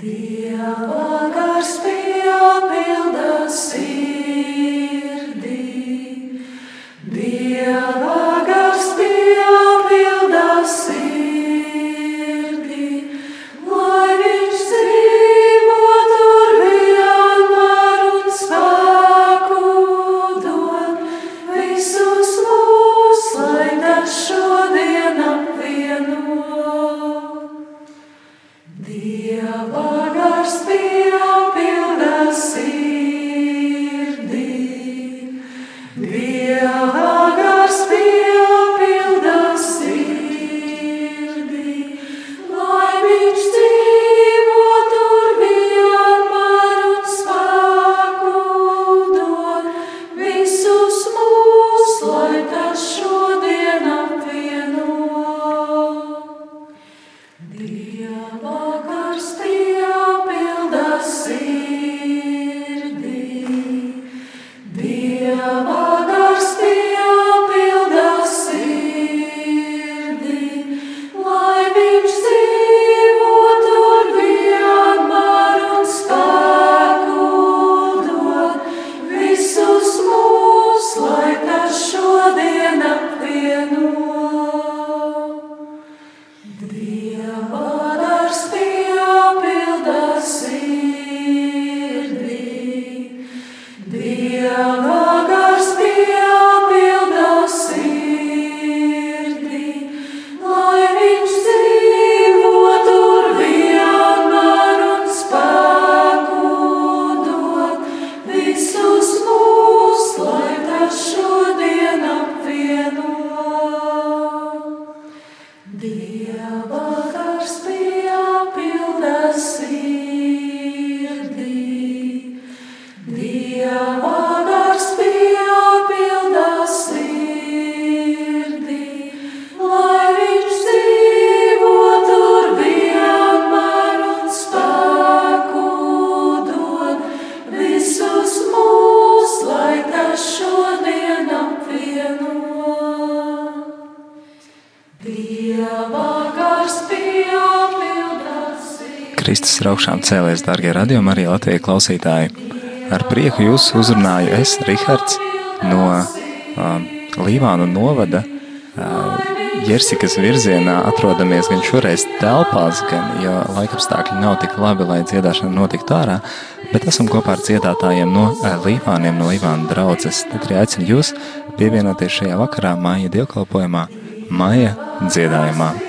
Kristus ir augšām cēlēs, darbie radiokamā arī Latvijas klausītāji. Ar prieku jūs uzrunāju es, Rihards, no uh, Līvānu novada. Uh, Jersikas virzienā atrodamies gan šoreiz telpās, gan jo laikapstākļi nav tik labi, lai dziedāšana notiktu ārā, bet esam kopā ar dziedātājiem no Līvāniem, no Līvānu draudzes. Tad arī aicinu jūs pievienoties šajā vakarā māja dievkalpojumā, māja dziedājumā.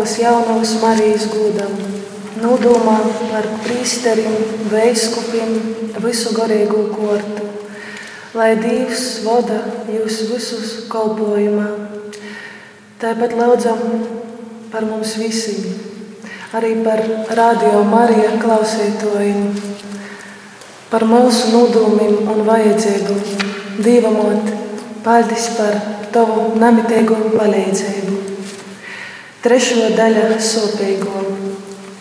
Svētokos jaunavas Marijas gūdam, nodomā par prīsterim, veiskupim, visu garīgo kortu, lai Dievs vada jūs visus kalpojumā. Tāpat lūdzam par mums visiem, arī par radio Marija klausītājiem, par mūsu nodomiem un vajadzību. Dievam, paldies par tavu nemitīgo palīdzību. Trešo daļu sopīgo.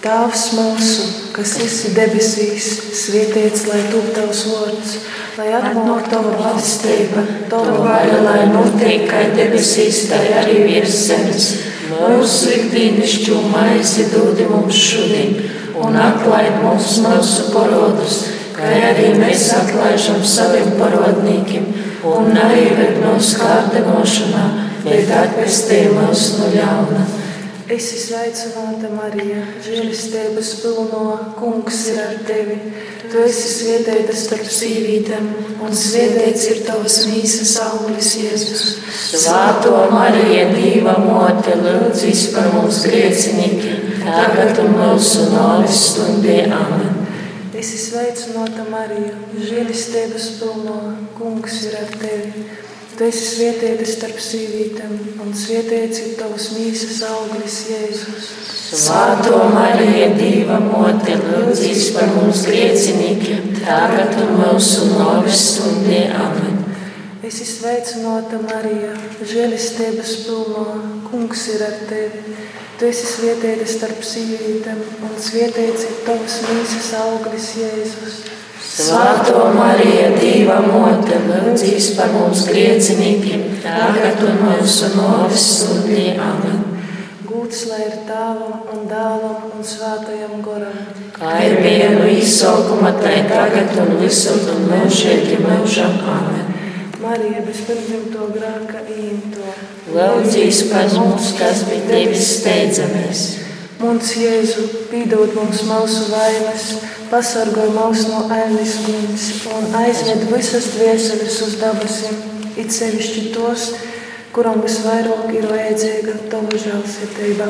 Tēvs mūsu, kas esi debesīs, svētīts lai top tavs vārds, lai atnāk tava valstība, tava vaļa, lai notiek kā debesīs, tā arī virs zemes. Mūsu ikdienišķo maizi dod mums šodien, un atlaid mums mūsu parodus, kā arī mēs atlaižam saviem parodnīkiem, un neieved mūsu kārdinošanā, bet atpestī mūs no ļauna Esi sveicināta, Marija, žēlistības pilno, kungs ir ar tevi. Tu esi svētīta starp sīvītēm, un svētīts ir tavas mīsas auglis, Jēzus. Svētā Marija, Dieva mote, lūdzīs par mums griecinīkiem, tagad un mūsu nāves stundē. Amen. Esi sveicināta, Marija, žēlistības pilno, kungs ir ar tevi. Tu esi svētīta starp sīvītēm, un svētīts ir tavs mīsas auglis, Jēzus. Svētā Marija, Dieva mote, lūdzīs par mums griecinīkiem, tagad un mūsu nāves stundē. Amen. Esi sveicināta, Marija, žēlistības pilno, kungs ir ar tevi. Tu esi svētīta starp sīvītēm, un svētīts ir tavs mīsas auglis, Jēzus. Svētā Marija, Dieva mote, lūdzīs par mums griecinīkiem, tagad un mūsu nāves stundī. Amen. Gūts lai ir tēvam un dēlam un svētajam goram. Kā ir no izsaukuma, tā tagad un visur un mūžīgi mūžam. Amen. Marija bez pirmzimto grāka īmto. Lūdzīs par mums, kas bija tevis steidzamies. Mums Jēzu pīdot mums mūsu vainas, pasargoj mūs no ēnas guļas un aizved visas dvieseles uz dabasim, it sevišķi tos, kuram visvairāk ir vajadzīga tava žēlsirdība.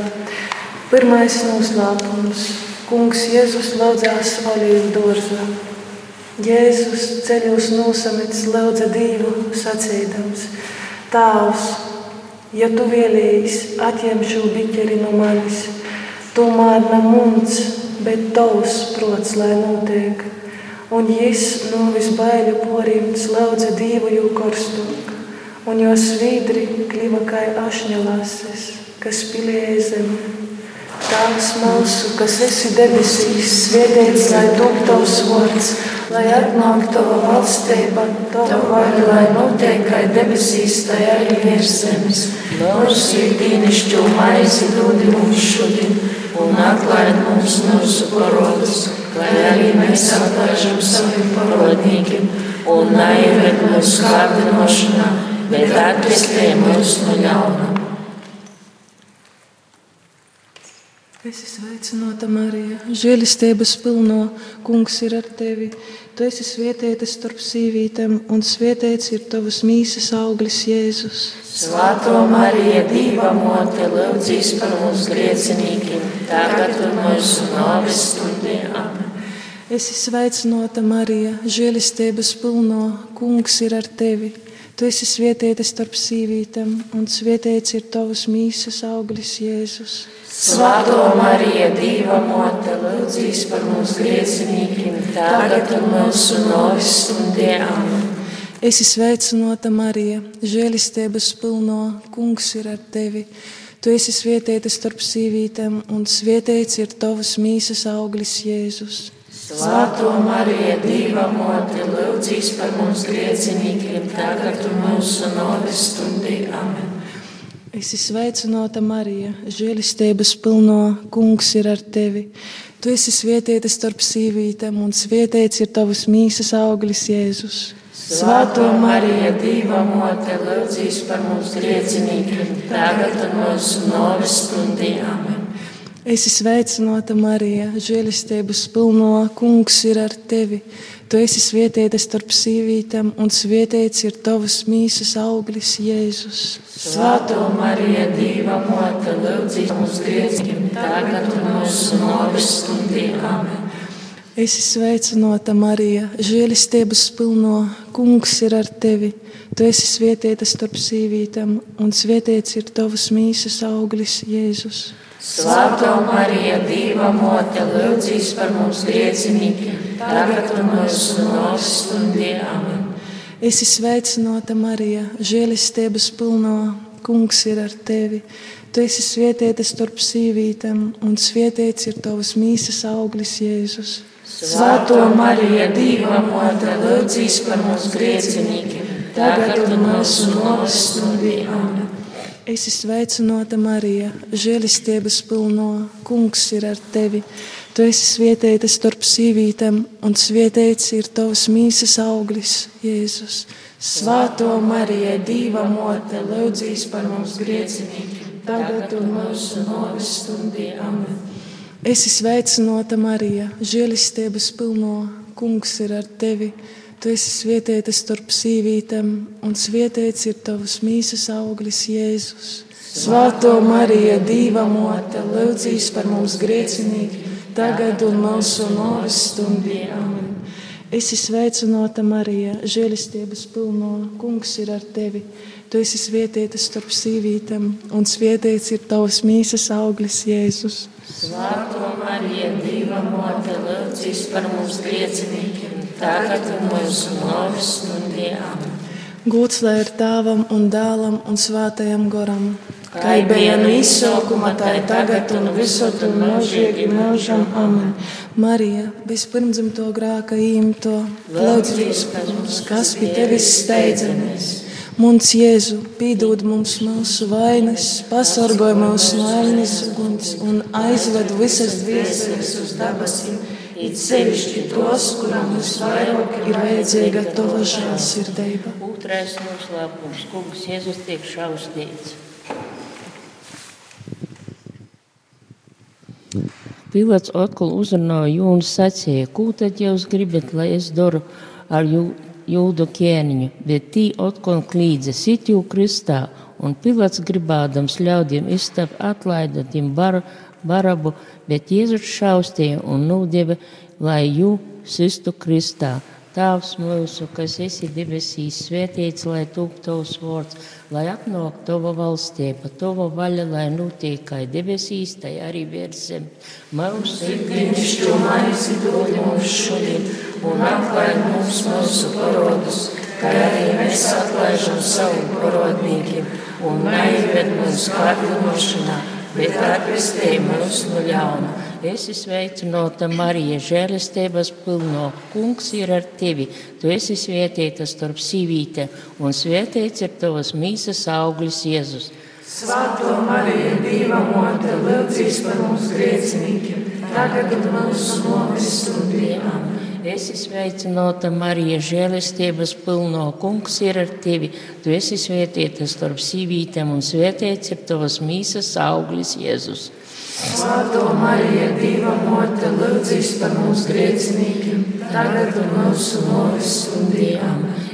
Pirmais noslēpums - Kungs Jēzus laudzās olīvu dārzā. Jēzus ceļos nosamets lūdza Dievu sacīdams: Tēvs, ja tu vēlējies atņemt šo biķeri no manis, tomēr ne mums, bet tavs prots, lai notiek. Un jis no visbaiļu porīms lūdza Dievu jau karstāk, un jo svīdri kliva kā ašņalases, kas pilēja zemi. Tēvs mūsu, kas esi debesīs, svētīts lai top tavs vārds lai atnāktu tava valstība, tava vaļa, lai notiek kā debesīs, tā arī virs zemes. Mūsu ikdienišķo maizi dod mums šodien, un atlaid mums mūsu parodus, lai arī mēs atlaižam saviem parodnīkiem, un neieved mūsu kārdinošanā, bet atvestē mūs no ļaunuma. Es esmu sveicināta, Marija, žēlistības pilno, kungs ir ar tevi. Tu esi svētīta starp sīvītēm, un svētīts ir tavas mīsas auglis, Jēzus. Svētā Marija, Dieva mote, lūdzīs par mums griecinīkiem, tagad un mūsu nāves stundē. Es esmu sveicināta, Marija, žēlistības pilno, kungs ir ar tevi. Tu esi svētīta starp sīvītēm, un svētīts ir tavas mīsas auglis, Jēzus. Svētā Marija, Dieva mote, lūdzīs par mums griecinīkiem, tagad un mūsu nāves stundē. Es esmu sveicināta Marija, žēlistības pilno, kungs ir ar tevi. Tu esi svētīta starp sīvītēm, un svētīts ir tavas mīsas auglis, Jēzus. Svētā Marija, Dieva mote, lūdzīs par mums griecinīkiem, tagad un mūsu nāves stundē. Amen. Es esmu sveicināta Marija, žēlistības pilno kungs ir ar tevi. Tu esi svētīta starp sīvītēm, un svētīts ir tavas mīsas auglis, Jēzus. Svētā Marija, Dieva mote, lūdzīs par mums griecinīkiem, tagad un mūsu nāves stundī. Amen. Es esmu sveicināta Marija, žēlistības pilno kungs ir ar tevi. Tu esi svētīta starp sīvītēm, un svētīts ir tavas mīsas auglis, Jēzus. Svētā Marija, Dieva mote, lūdzīs mums grieķiem, tagad un mūsu nāves stundī. Es esmu sveicināta Marija, žēlistības pilno, kungs ir ar tevi. Tu esi svētīta starp sīvītēm, un svētīts ir tavas mīsas auglis, Jēzus. Svētā Marija, Dieva mote, lūdzīs par mums griecinīkiem, tagad un mūsu nāves stundī. Amen. Es esmu sveicināta, Marija, žēlistības pilno, kungs ir ar tevi. Tu esi svētīta starp sīvītēm, un svētīts ir tavas mīsas auglis, Jēzus. Svētā Marija, Dieva mote, lūdzīs par mums griecinīkiem, tagad un mūsu nāves stundī. Es esmu sveicināta, Marija, žēlistības pilno, kungs ir ar tevi. Tu esi svētīta starp sīvītēm, un svētīts ir tavs mīsas auglis, Jēzus. Svētā Marija, Dieva mote, lūdzīs par mums griecinīkiem, tagad un mūsu nāves stundī. Amen. Esi sveicināta, Marija, žēlistības pilno, kungs ir ar tevi. Tu esi svētīta starp sīvītēm, un svētīts ir tavs mīsas auglis, Jēzus. Svētā Marija, Dieva mote, lūdzīs par mums grēcinīgi, tagad un mūsu nāves stundī. Amen. Esi sveicināta, Marija, žēlistības pilno, kungs ir ar tevi. Tu esi svētīta starp sīvītēm, un svētīts ir tavs mīsas auglis, Jēzus. Svētā Marija, Dieva mote, lūdzīs par mums griecinīkiem, tagad mūsu nāves stundījām. Gūts lai ir tēvam un dēlam un svētajam goram. Kā bija no izsaukuma, tā ir tagad un visur un mūžīgi mūžam. Amen. Marija, bezpirmdzimto grāka īmto, lūdz par mums, kas pie tevis steidzamies. Mums Jēzu, pīdod mums mūsu vainas, pasargāj mūs no ēnas uguns un aizved visas dvēseles uz debesīm. It sevišķi tos, kurām visvairāk ir vajadzīga tava žēlsirdība. Otrais noslēpums - kungs Jēzus tiek šaustīts. Pilots atkal uzrunāja Jūnu sacīja, ko tad jūs gribat, lai es daru ar jūsu? Jūdu ķēniņu, bet tī otkon klīdze sitju kristā, un pilats gribādams ļaudiem izstāv atlaidotiem bar, barabu, bet Jēzus šaustīja un nūdeva, lai jū sistu kristā. Tēvs mūsu, kas esi debesīs, svētīts, lai tūp tavs vārds, lai atnāk tava valstība, tava vaļa, lai notiek kā debesīs, tai arī virs zemes. Mūsu ikdienišķo maizi dod mums šodien, un atlaid mums mūsu parodus, kā arī mēs atlaižam savu parodnīkiem, un neieved mūsu kārdinošanā, bet atpestī mūs no ļauna esi sveicināta Marija, žēlestības pilno. Kungs ir ar tevi, tu esi svētīta starp sīvīte, un svētīts ir tavas mīsas auglis Jēzus. Svētā Marija, Dieva mote, lūdzīs par mums grēciniekiem, tagad mūsu nomis stundījām. Esi sveicināta Marija, žēlestības pilno. Kungs ir ar tevi. Tu esi svētīta starp sīvītēm, un svētīts ir tavas mīsas auglis Jēzus. Svētā Marija, Dieva mote, lūdzīs par mums grēciniekiem, tagad mūsu nāves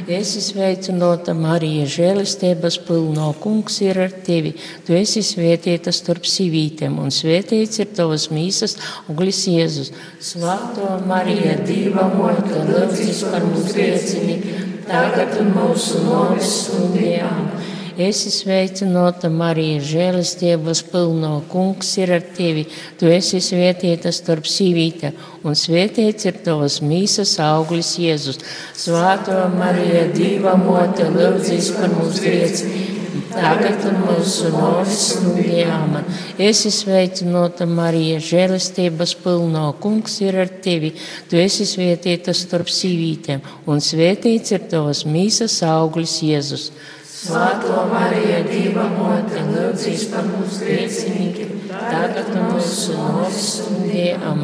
stundījām. Es sveicināta Marija, žēlistības pilno kungs ir ar tevi. Tu esi svētīta starp sīvītēm, un svētīts ir tavas mīsas uglis Jēzus. Svētā Marija, Dieva mote, lūdzīs par mums grēciniekiem, tagad un mūsu nāves stundījām. Esi sveicināta, Marija, žēlastības pilno kungs ir ar tevi. Tu esi svētīta starp sīvīte, un svētīts ir tavas mīsas auglis Jēzus. Svētā Marija, Dieva mote, lūdzīs par mums grēciniekiem tagad un mūsu nāves stundījām. Esi sveicināta, Marija, žēlastības pilno kungs ir ar tevi. Tu esi svētīta starp sīvītēm, un svētīts ir tavas mīsas auglis Jēzus. Svētā Marija, Dieva mote, lūdzīs par mums grēciniekiem, tagad un mūsu nāves stundījām.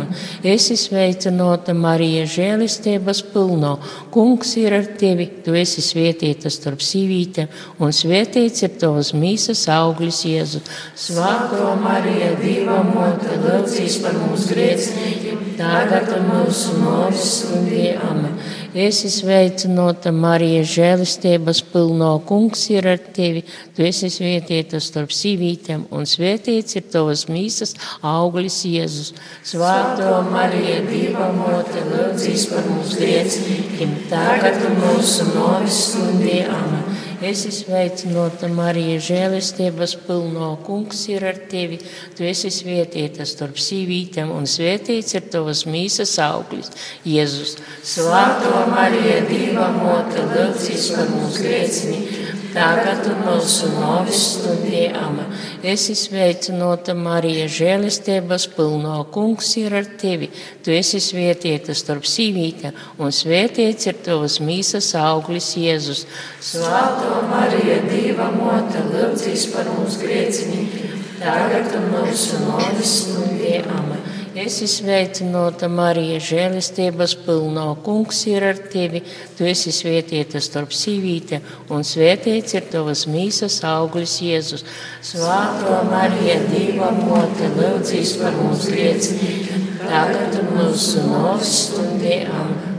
Es sveicināta Marija, žēlistības pilno. Kungs ir ar tevi, tu esi svētīta starp sīvītēm, un svētīts ir tavas mīsas auglis Jēzu. Svētā Marija, Dieva mote, lūdzīs par mums grēciniekiem, tagad un mūsu nāves stundījām. Es sveicināta Marija, žēlistības pilno. Kungs ir ar tevi. Tu esi svētīta starp sīvītēm, un svētīts ir tavas mīsas auglis Jēzus. Svētā Marija, Dieva mote, lūdzīs par mums grēciniekiem, tagad mūsu novis stundījām. Es sveicināta Marija, žēlistības pilno. Kungs ir ar tevi. Tu esi svētīta starp sīvītēm, un svētīts ir tavas mīsas auglis, Jēzus. Svētā Marija, Dieva mote, lūdzīs par mums grēciniekiem tagad un mūsu novis stundījām. Es sveicināta Marija, žēlistības pilno kungs ir ar tevi. Tu esi svētīta starp sīvītēm, un svētīts ir tavas mīsas auglis Jēzus. Svētā Marija, Dieva mote, lūdzīs par mums grēciniekiem, tagad un mūsu novis stundījām. Es izsveicinota Marija, žēlistības pilno kungs ir ar tevi. Tu esi svētīta starp sīvītēm, un svētīts ir tavas mīsas auglis Jēzus. Svāto Marija, Dieva mote, lūdzīs par mums griecinīkiem, tagad mūsu nāves stundiem.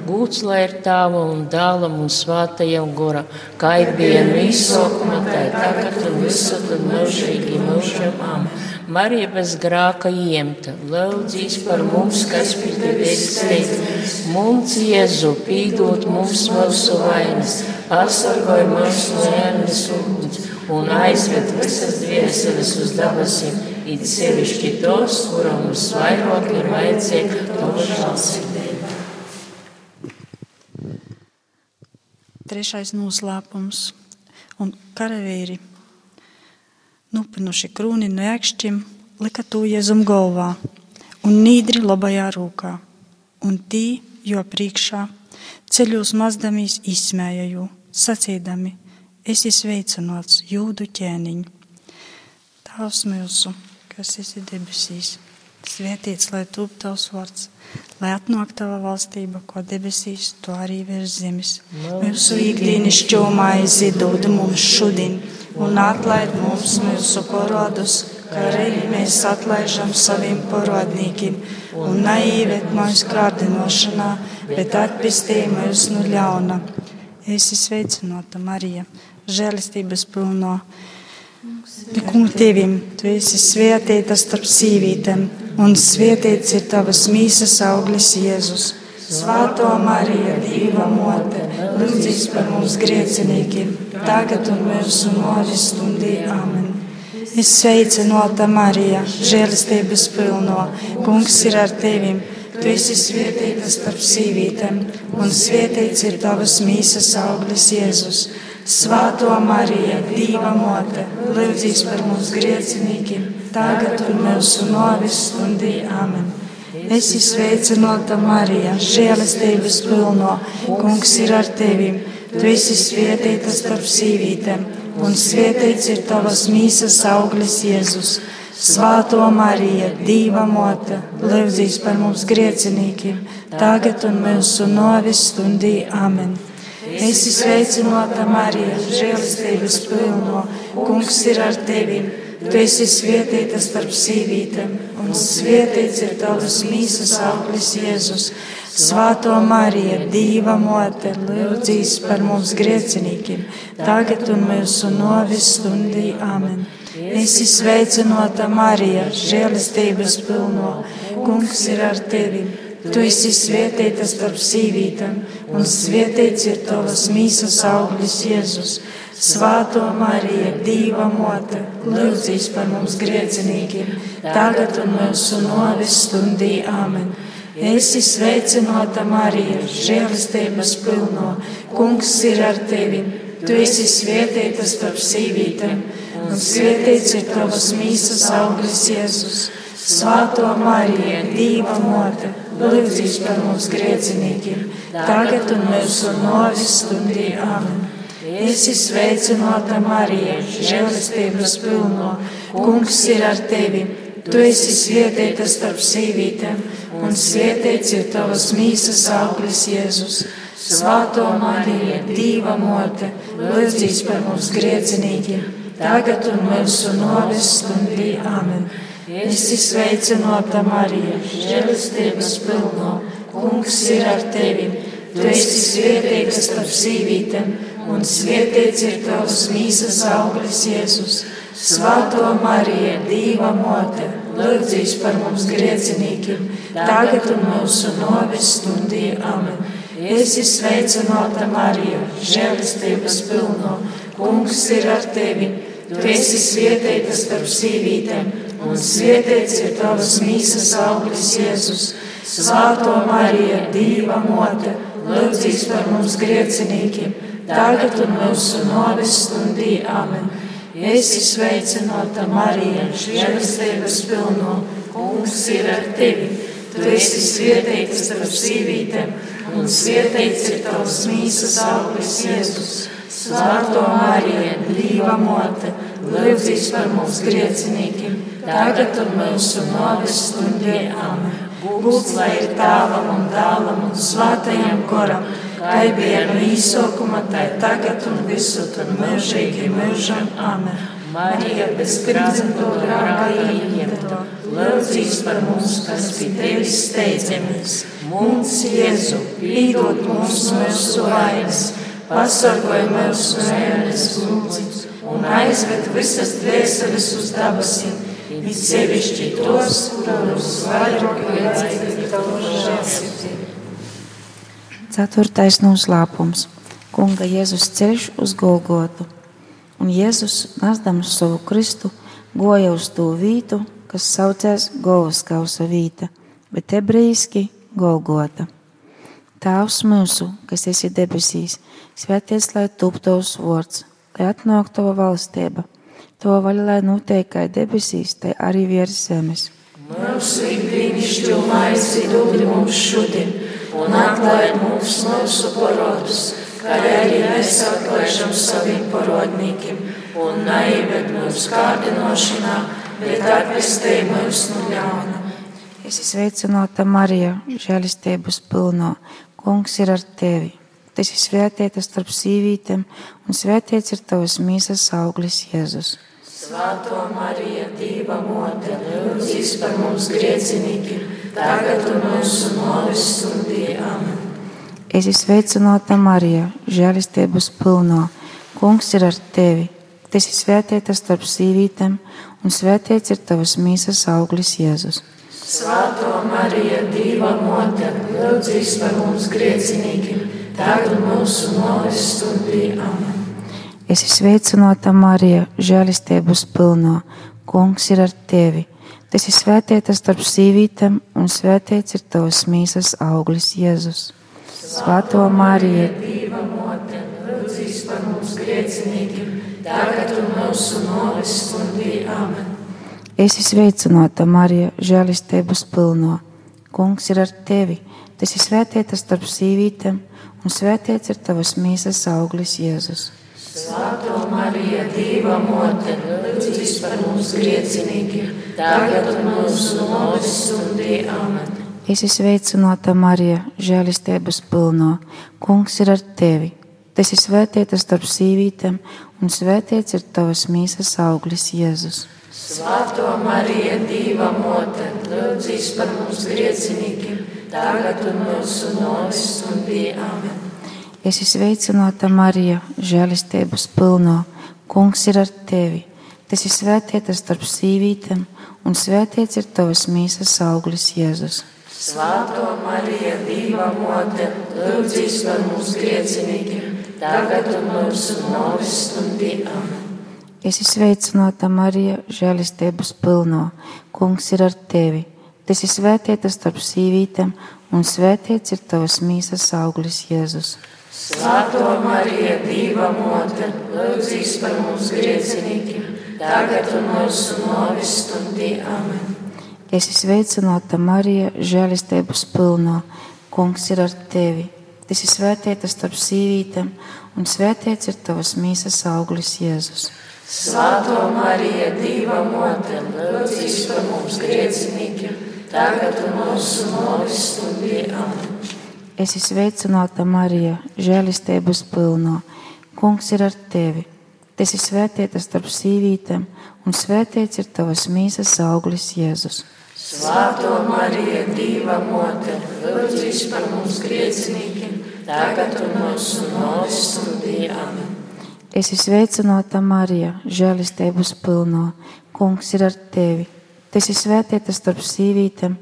Gūts lai ir tāva un dālam un svātajam gora, kā ir bija mīsokuma, tā tagad un visur un mūžīgi mūžam. Amen. Marija bez grāka iemta, lūdzīs par mums, kas pie tevis steidz. Mums Jēzu pīdot mums mūsu vainas, atsargoj mūs no ēnas uguns un aizved visas dvieseles uz dabasīm, it sevišķi tos, kuram mums vairāk ir vajadzīga to žālsirdība. Trešais noslēpums. Un karavīri nupinuši krūni no ēkšķiem, lika to Jēzum galvā un nīdri labajā rūkā. Un tī, jo priekšā, ceļos mazdamīs izsmējaju, sacīdami, es izveicinots jūdu ķēniņu. Tavs mūsu, kas esi debesīs, svētīts lai tūp tavs vārds, lai atnāk tava valstība, ko debesīs, to arī virs zemes. Mūsu ikdienas šķomaizi dod mums šodien un atlaid mums mūsu parodus, kā arī mēs atlaižam saviem parodnīkiem, un neievēt mūsu kārdinošanā, bet atpestī mūs no ļauna. Es esmu sveicināta Marija, žēlistības pilno. Kungs, tevim, tu esi svētīta starp sīvītēm, un svētīts ir tavas mīsas auglis Jēzus. Svētā Marija, Dieva mote, lūdzīs par mums griecinīkiem, tagad un mūsu nāves stundī. Amen. Es sveicinota Marija, žēlastības pilno, kungs ir ar tevim. Tu esi svētīta starp sīvītēm, un svētīts ir tavas mīsas auglis Jēzus. Svētā Marija, Dieva mote, lūdzīs par mums griecinīkiem, tagad un mūsu nāves stundī. Amen. Es izsveicinota Marija, žēlastības pilno, kungs ir ar tevi. Tu esi svētīta starp sīvītēm, un svētīts ir tavas mīsas auglis Jēzus. Svāto Marija, Dieva mote, lūdzīs par mums griecinīkiem, tagad un mūsu novis stundī. Amen. Es izsveicinota Marija, žēlastības pilno, kungs ir ar tevi. Tu esi svētīta starp sīvītēm un svētīts ir tavas mīsas auglis Jēzus. Svāto Mariju, Dieva mote, lūdzīs par mums griecinīkiem, tagad un mūsu novis stundī. Amen. Es izsveicinota Marija, žēlistības pilno, kungs ir ar tevi. Tu esi svētīta starp sīvītēm, un svētīts ir tavas mīsas auglis Jēzus. Svāto Mariju, Dieva mote, lūdzīs par mums griecinīgiem, tagad un mūsu novis stundī. Āmen! Es esmu sveicināta Marija, žēlastības pilno, Kungs ir ar tevi. Tu esi svētīta starp sīvītēm, un svētīts ir tavas mīsas auglis Jēzus. Svāto Mariju, Dieva mote, lūdzīs par mums griecinīgiem, tagad un mūsu novis stundī. Āmen! Es esmu sveicināta Marija, žēlastības pilno. Kungs ir ar tevi. Tu esi svētīta starp sīvītēm, un svētīts ir tavas mīsas auglis Jēzus. Svāto Mariju, Dieva mote, lūdzīs par mums griecinīgiem, tagad un mūsu novis stundī. Amen. Es esmu sveicināta Marija, žēlastības pilno. Kungs ir ar tevi. Tu esi svētīta starp sīvītēm un svētīts ir tavs mīsas auglis Jēzus. Svētā Marija, Dieva mote, lūdzīs par mums griecinīkiem, tagad un mūsu novis stundī. Amen. Es esmu sveicināta Marija, žēlistības pilno, kungs ir ar tevi. Tu esi svētīta starp sīvītēm, un svētīts ir tavas mīsas auglis Jēzus. Svētā Marija, Dieva mote, lūdzīs par mums griecinīkiem tagad un mūsu novis stundī. Amen. Es izsveicināta Marija, žēlastības pilno, kungs ir ar tevi. Tu esi svētīta starp sīvītēm, un svētīts ir tavs mīsas auglis Jēzus. Svētā Marija, Dieva mote, lūdzīs par mums griecinīkiem, tagad un mūsu novis stundē. Amen. Būs lai ir tāvam un dāvam un svātajam goram, kā bija no īsokuma, tā tagad un visur un mūžīgi mūžam. Amen. Marija bez pirmzimto grāmā ieņemta, lūdzīs par mums, kas pie tevis steidzamies. Mums, Jēzu, pīdot mums mūsu vainas, pasargāj mūsu mēnesis lūdzību un aizved visas dvēseles uz dabasiem, it sevišķi tos, kurus vairāk vajadzēja tavu žēlsirdību. Ceturtais noslēpums - Kunga Jēzus ceļš uz Golgotu un Jēzus, nesdams savu Kristu, goja uz to vītu, kas saucās Govas kausa vīta, bet ebrejiski Golgota. Tēvs mūsu, kas esi debesīs, svēties, lai top tavs vārds, lai atnāk tava valstība, tava vaļa, lai notiek kā debesīs, tai arī virs zemes. Mūsu ikdienišķo maizi dod mums šodien, un atlaid mums mūsu parodus kā arī mēs atklāšam saviem parodnīkiem, un neieved mūsu kārdinošanā, bet atpestī mūs no ļauna. Es sveicināta Marija, žēlistības pilno. Kungs ir ar tevi. Tas ir svētītas starp sīvītēm, un svētīts ir tavas mīsas auglis Jēzus. Svētā Marija, Dieva mote, lūdzīs par mums griecinīkiem, tagad un mūsu novis stundī. Amen. Es esmu sveicināta Marija, žēlistības pilno. Kungs ir ar tevi. Tu esi svētīta starp sīvītēm, un svētīts ir tavas mīsas auglis Jēzus. Svētā Marija, Dieva mote, lūdzīs par mums griecinīkiem, tagad mūsu novis stundī. Amen. Es esmu sveicināta Marija, žēlistības pilno. Kungs ir ar tevi. Tu esi svētīta starp sīvītēm, un svētīts ir tavas mīsas auglis Jēzus. Svētā Marija, Dieva mote, lūdzīs par mums griecinīkiem, tagad un mūsu novis stundī. Amen. Es esmu sveicināta Marija, žēlistības pilno. Kungs ir ar tevi. Tu esi svētīta starp sīvītēm, un svētīts ir tavas mīsas auglis Jēzus. Svētā Marija, Dieva mote, lūdzīs par mums griecinīkiem, tagad mūsu novis stundī. Amen. Es esmu sveicināta Marija, žēlistības pilno. Kungs ir ar tevi. Tu esi svētīta starp sīvītēm, un svētīts ir tavas mīsas auglis Jēzus. Svētā Marija, Dieva mote, lūdzīs par mums griecinīkiem, tagad mūsu novis stundī. Amen. Es esmu sveicināta Marija, žēlistības pilno. Kungs ir ar tevi. Tu esi svētīta starp sīvītēm, un svētīts ir tavas mīsas auglis Jēzus. Svētā Marija, Dieva mote, lūdzīs par mums griecinīkiem, tagad un mūsu novis stundī. Amen. Es esmu sveicināta Marija, žēlistības pilno. Kungs ir ar tevi. Tu esi svētīta starp sīvītēm, un svētīts ir tavas mīsas auglis Jēzus. Svētā Marija, Dieva mote, lūdzīs par mums griecinīkiem, tagad un mūsu novis stundī. Amen. Es esmu sveicināta Marija, žēlistības pilno. Kungs ir ar tevi. Tu esi svētīta starp sīvītēm, un svētīts ir tavas mīsas auglis Jēzus. Svētā Marija, Dieva mote, lūdzīs par mums griecinīkiem, tagad un mūsu novis stundī. Amen. Es esmu sveicināta Marija, žēlistības pilno. Kungs ir ar tevi. Tu esi svētīta starp sīvītēm, un svētīts ir tavas mīsas auglis Jēzus. Svētā Marija, Dieva mote, lūdzīs par mums griecinīkiem, tagad un mūsu novis stundī. Amen. Es esmu sveicināta Marija, žēlistības pilno. Kungs ir ar tevi. Tu esi svētīta starp sīvītēm,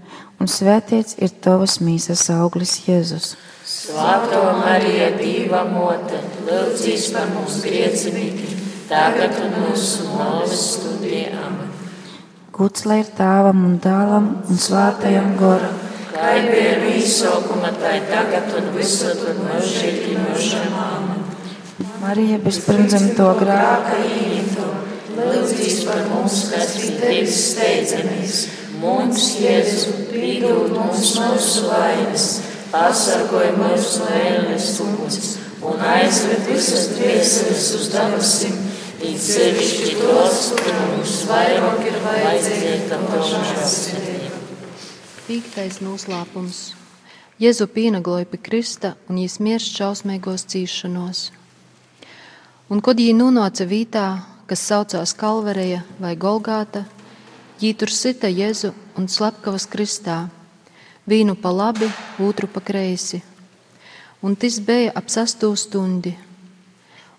un svētīts ir tavas mīsas auglis Jēzus. Svētā Marija, Dieva mote, lūdzīs par mums griecinīkiem, tagad un mūsu stundī. Amen. Guds lai ir tēvam un dēlam un svētajam goram. Kā bija no izsaukuma, tā ir tagad un visur un mūžīgi mūžam. Marija bez pirmzemto grāka īņķo, lūdzīs par mums, kas pie tevis steidzamies. Mums, Jēzu, pīdūt mums mūsu vainas, pasargoj mūsu no ēnes uguns un aizved visas dvēseles uz dabasim, it sevišķi tos, kuriem mums vairāk ir vajadzīga tava žēlastība. Pīktais noslēpums. Jēzu pienagloja pie Krista un mirst šausmīgos cīšanos. Un, kad viņi nonāca vītā, kas saucās Kalvareja vai Golgāta, viņi tur sita Jēzu un slepkavas Kristā, vienu pa labi, otru pa kreisi. Un tas bija ap sasto stundi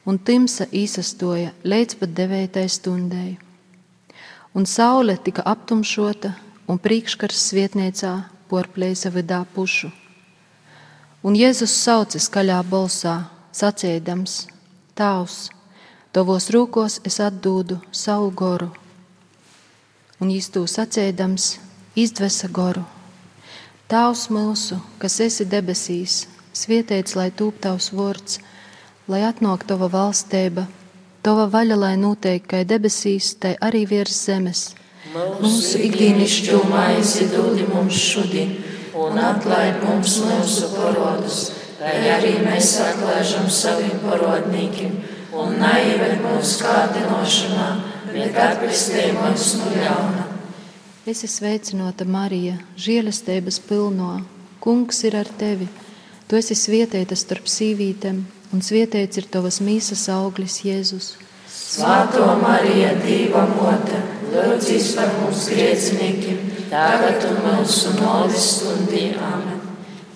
un timsa īsastoja līdz pat devītai stundai. Un saule tika aptumšota, un priekškars svietniecā porplēsa vidā pušu. Un Jēzus sauca skaļā balsā, sacēdams: Tavs, tavos rūkos es atdūdu savu goru. Un to sacēdams, izdvesa goru. Tavs mūsu, kas esi debesīs, svietēts, lai tūp tavs vārds lai atnāk tava valstība, tava vaļa, lai notiek kā debesīs, tai arī virs zemes. Mūsu ikdienišķo maizi dod mums šodien, un atlaid mums mūsu parodus, lai arī mēs atlaižam saviem parodnīkiem, un neieved mūsu kārdinošanā, bet atpestī mums no ļauna. Es esmu sveicināta Marija, žēlastības pilno. Kungs ir ar tevi. Tu esi svietēta starp sīvītēm un svietēts ir tavas mīsas auglis, Jēzus. Svētā Marija, Dieva mote, lūdzīs par mums grēciniekiem, tagad un mūsu nāves stundī. Amen.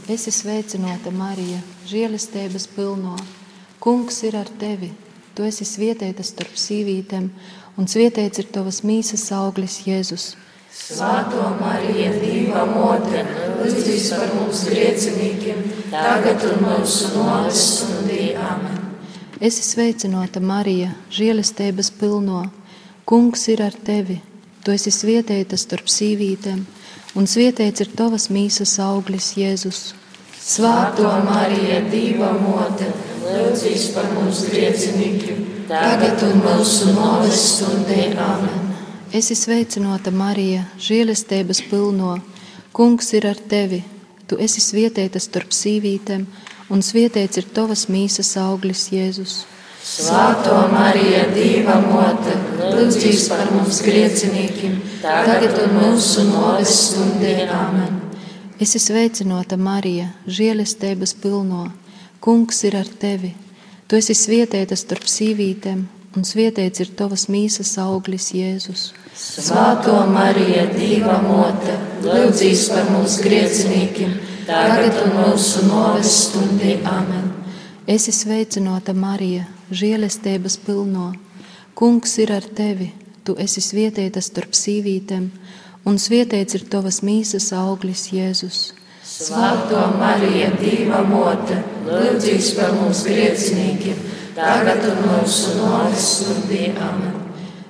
Es esmu sveicināta Marija, žēlastības pilno. Kungs ir ar tevi. Tu esi svietēta starp sīvītēm, un svietēts ir tavas mīsas auglis, Jēzus. Svētā Marija, Dieva mote, lūdzīs par mums grēciniekiem, tagad un mūsu nāves stundī. Amen. Es esmu sveicināta Marija, žēlastības pilno. Kungs ir ar tevi. Tu esi svietēta starp sīvītēm, un svietēts ir tavas mīsas auglis, Jēzus. Svētā Marija, Dieva mote, lūdzīs par mums grēciniekiem, tagad un mūsu nāves stundī. Amen. Es esmu sveicināta Marija, žēlastības pilno. Kungs ir ar tevi. Tu esi svietēta starp sīvītēm, un svietēts ir tavas mīsas auglis, Jēzus. Svētā Marija, Dieva mote, lūdzīs par mums grēciniekiem, tagad un mūsu nāves stundī. Amen. Es esmu sveicināta Marija, žēlastības pilno. Kungs ir ar tevi. Tu esi svietēta starp sīvītēm, un svietēts ir tavas mīsas auglis, Jēzus. Svētā Marija, Dieva mote, lūdzīs par mums grēciniekiem, tagad un mūsu nāves stundī. Amen. Es esmu sveicināta Marija, žēlastības pilno. Kungs ir ar tevi. Tu esi svietēta starp sīvītēm, un svietēts ir tavas mīsas auglis, Jēzus. Svētā Marija, Dieva mote, lūdzīs par mums grēciniekiem, tagad un mūsu nāves stundī. Amen.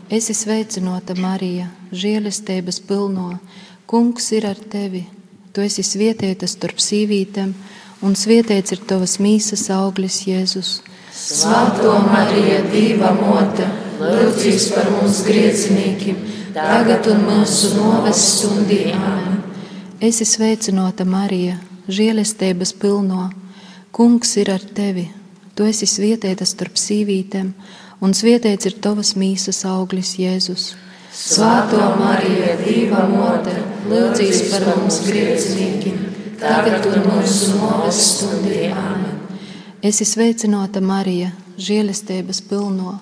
Es esmu sveicināta Marija, žēlastības pilno. Kungs ir ar tevi. Tu esi svietēta starp sīvītēm, un svietēts ir tavas mīsas auglis, Jēzus. Svētā Marija, Dieva mote, lūdzīs par mums grēciniekiem, tagad un mūsu nāves stundī. Amen. Es esmu sveicināta Marija, žēlastības pilno. Kungs ir ar tevi. Tu esi svietēta starp sīvītēm, un svietēts ir tavas mīsas auglis, Jēzus. Svētā Marija, Dieva mote, lūdzīs par mums grēciniekiem, tagad un mūsu nāves stundī. Amen. Es esmu sveicināta Marija, žēlastības pilno.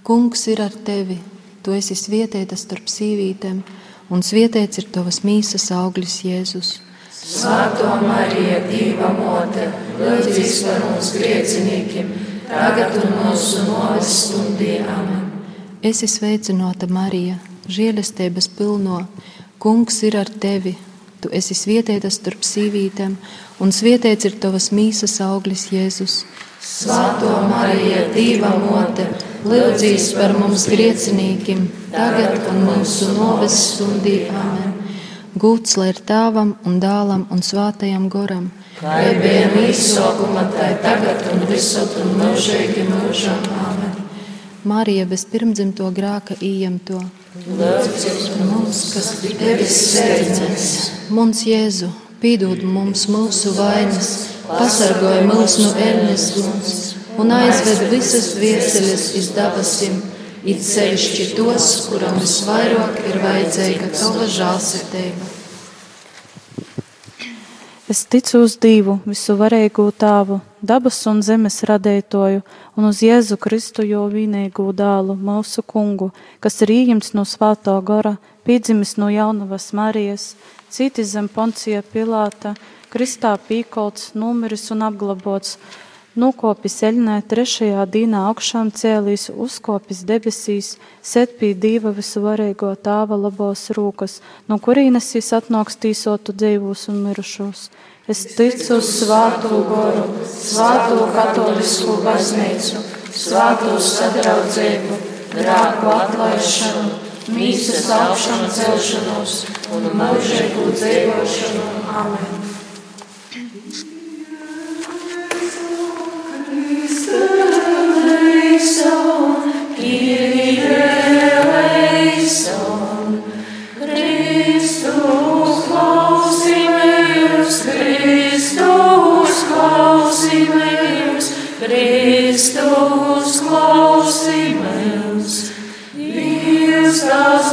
Kungs ir ar tevi. Tu esi svietēta starp sīvītēm, un svietēts ir tavas mīsas auglis, Jēzus. Svētā Marija, Dieva mote, lūdzīs par mums grēciniekiem, tagad un mūsu nāves stundī. Amen. Es esmu sveicināta Marija, žēlastības pilno. Kungs ir ar tevi. Tu esi svietēta starp sīvītēm, un svietēts ir tavas mīsas auglis, Jēzus. Svētā Marija, Dieva mote, lūdzīs par mums grēciniekiem, tagad un mūsu nāves stundī. Amen. Gūts lai ir tēvam un dēlam un svātajam goram. Kā bija mīsākuma, tā tagad un visur un mūžīgi mūžam. Amen. Marija bez pirmdzimto grāka ījemto. Lūdzies mums, kas tevis sveicināts. Mums Jēzu, pīdod mums mūsu vainas, pasargāj mūs no ēnes guns un aizved visas vieseļas iz dabasim, it sevišķi tos, kuram visvairāk ir vajadzīga tava žālsirdība. Es ticu uz divu visu varēju tāvu, dabas un zemes radētoju, un uz Jēzu Kristu jau vienīgu dālu, mūsu kungu, kas ir ījimts no svātā gara, piedzimis no jaunavas Marijas, citi zem Poncija Pilāta, Kristā pīkolts, numeris un apglabots, nokopis eļnē trešajā dīnā augšām cēlīs, uzkopis debesīs, set pie dieva visuvarīgo tāva labos rūkas, no kurienes jis atnāks tīsotu dzīvos un mirušos. Es ticu uz svāto goru, svāto katolisku baznīcu, svāto sadraudzību, grāku atlaišanu, mīsas augšanu celšanos un mūžīgu dzīvošanu. Amen. Kristus klausīmies, Dievs tās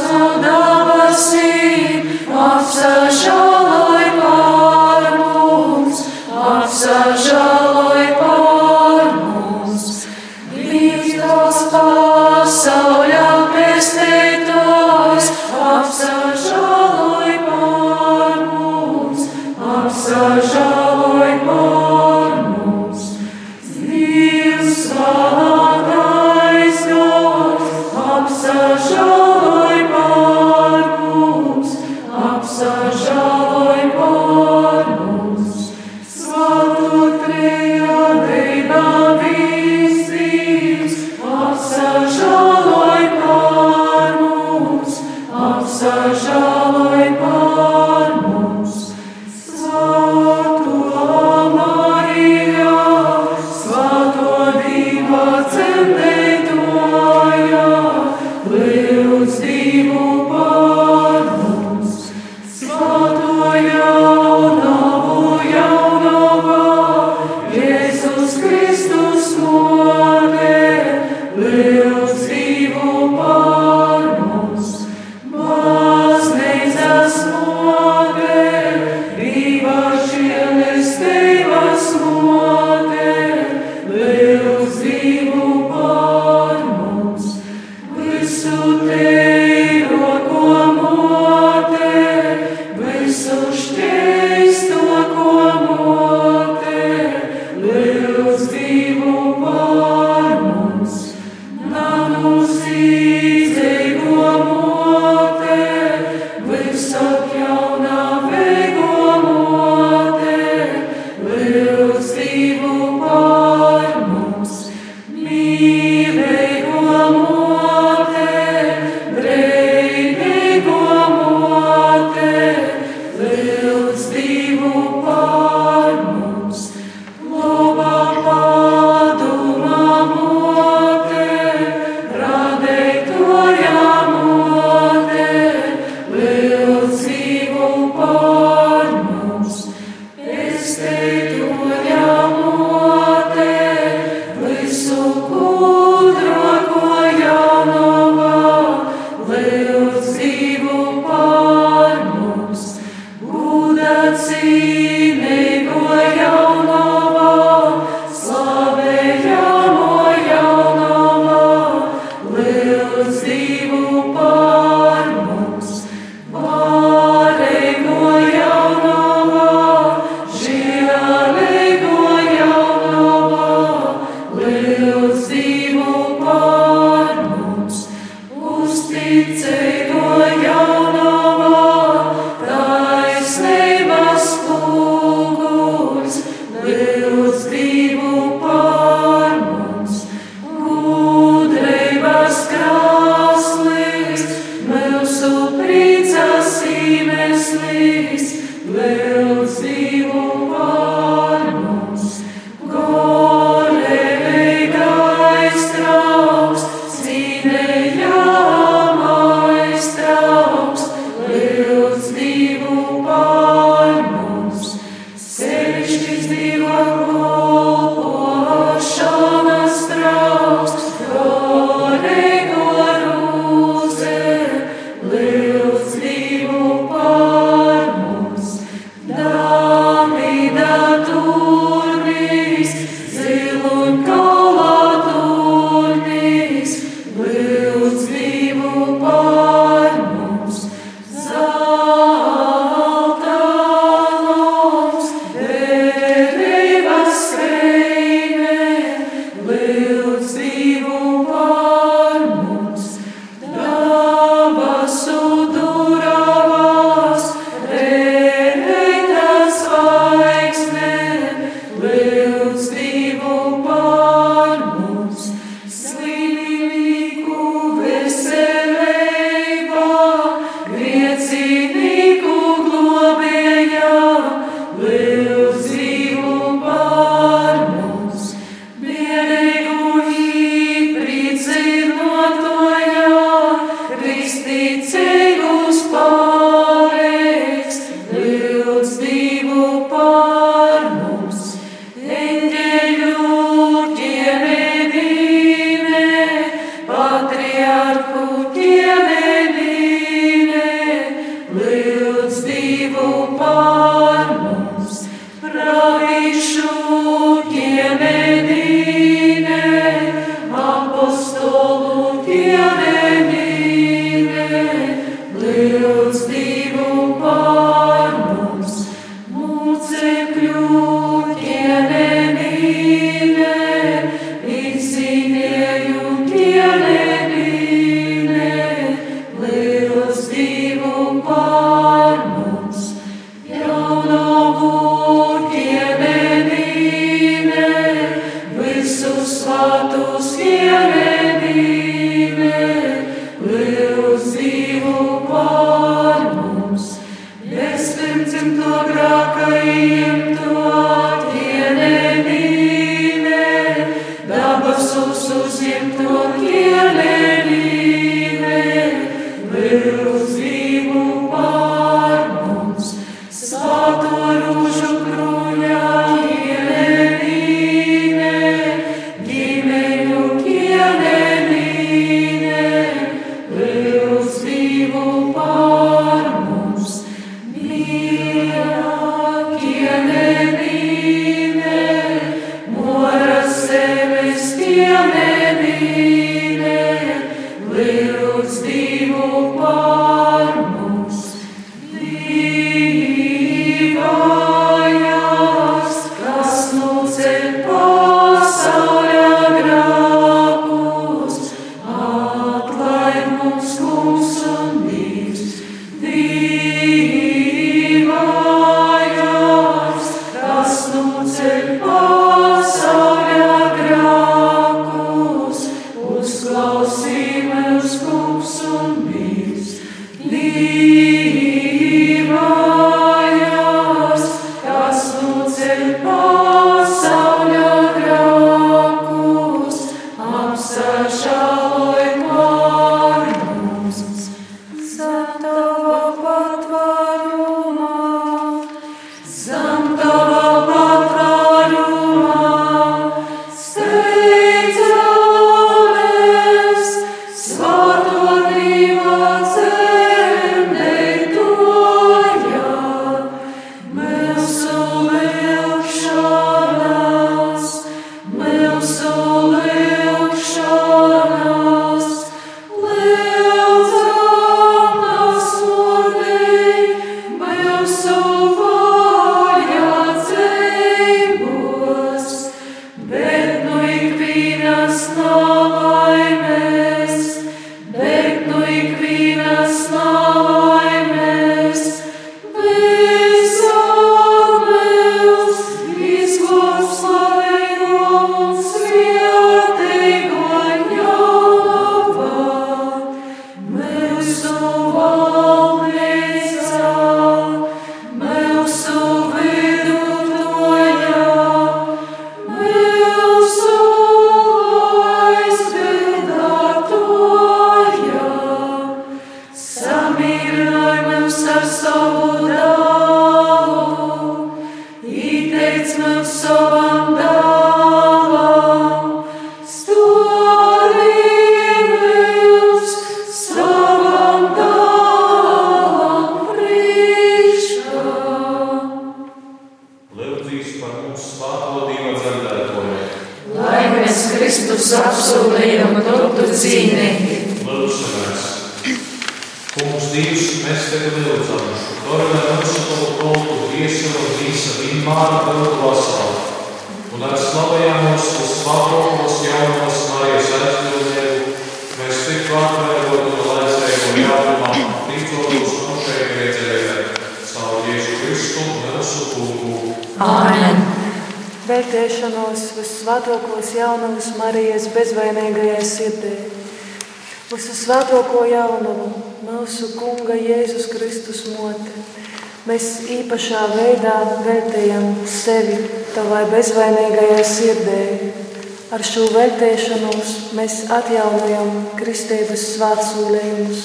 atjaunojam kristības svētsolējumus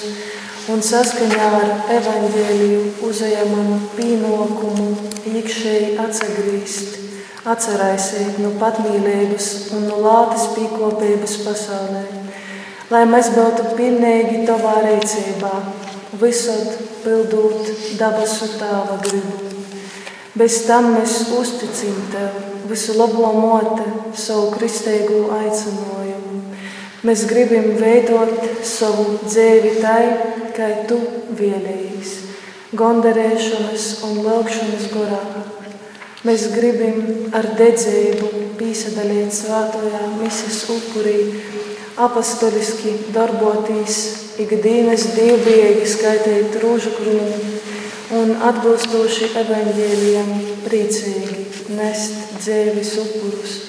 un saskaņā ar evaņģēliju uzejamam pienākumu iekšēji atsagrīst, atcerēsiet no patmīlības un no lātes pīkopības pasaulē lai mēs būtu pilnīgi tavā rīcībā, visur pildot dabasu tēva gribu. Bez tam mēs uzticam tev visu labo mote, savu kristīgo aicinājumu. Mēs gribam veidot savu dzīvi tai, kā tu vēlējies, gondarēšanas un lūkšanas gorā. Mēs gribam ar dedzību piesaistīt svētajā misijas upurī, apostoliski darboties, ikdienas dievbijīgi skaitīt rūžu krūmu un atbilstoši evaņģēlijam priecīgi nest dzīves upurus,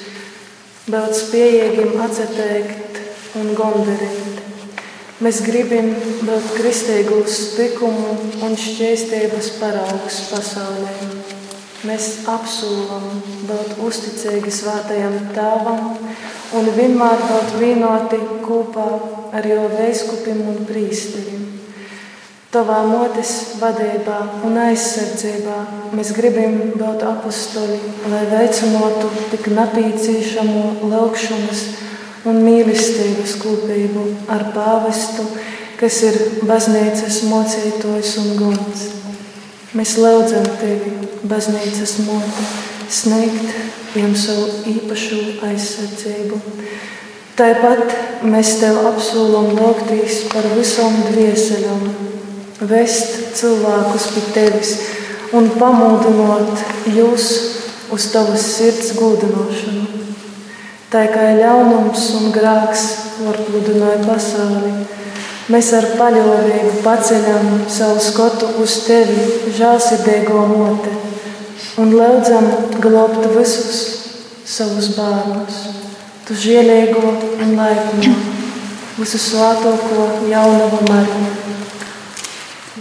būt spējīgiem atcerēt un gondarīt. Mēs gribam būt kristīgos likumu un šķēstības paraugs pasaulē. Mēs apsolam būt uzticīgi svētajam tēvam un vienmēr būt vienoti kopā ar jau veiskupim un prīsterim. Tavā motes vadībā un aizsardzībā mēs gribam būt apustoli, lai veicinātu tik nepieciešamo lūgšanas un mīlestības kopību ar pāvestu, kas ir baznīcas mocītājs un guns. Mēs lūdzam tevi, baznīcas moti, sniegt viņam savu īpašu aizsardzību. Tāpat mēs tev apsolam lūgtīs par visām dvieseļām vest cilvēkus pie tevis un pamudinot jūs uz tavas sirds gudinošanu. Tā kā ļaunums un grāks pārpludināja pasauli, mēs ar paļāvību paceļam savu skatu uz tevi, žēlsirdīgo mote, un lūdzam globt visus savus bērnus, tu žēlīgo un laipno, visu svātoko jaunavu Mariju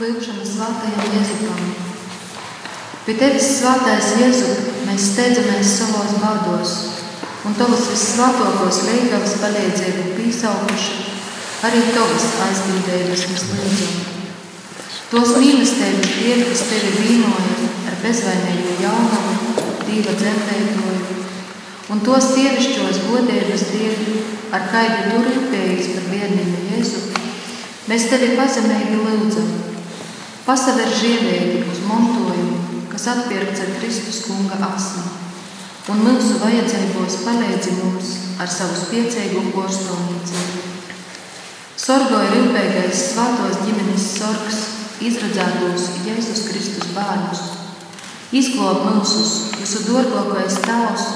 Lūkšana svētajam Jēzupam. Pie tevis svētais Jēzu, mēs steidzamies savos bādos, un tavas visvētākos veikals palīdzību pīsaukuši, arī tavas aizbildības mēs lūdzam. Tos mīlestības dievi, kas tevi vīnoja ar bezvainīgu jaunumu, dīva dzemdētoju, un tos dievišķos godības dievi, ar kaidu tu rūpējies par bērnību Jēzu, mēs tevi pazemīgi lūdzam. Pasaver žievīgi uz mantojumu, kas atpirkts ar Kristus kunga asni, un mūsu vajadzībos palīdzi mums ar savu spiecīgu porcelānīcību. Sorgoja rūpīgais svētos ģimenes sorgs, izradzētos Jēzus Kristus bērnus. Izglāb mūsus, visu dārgākais tēvs,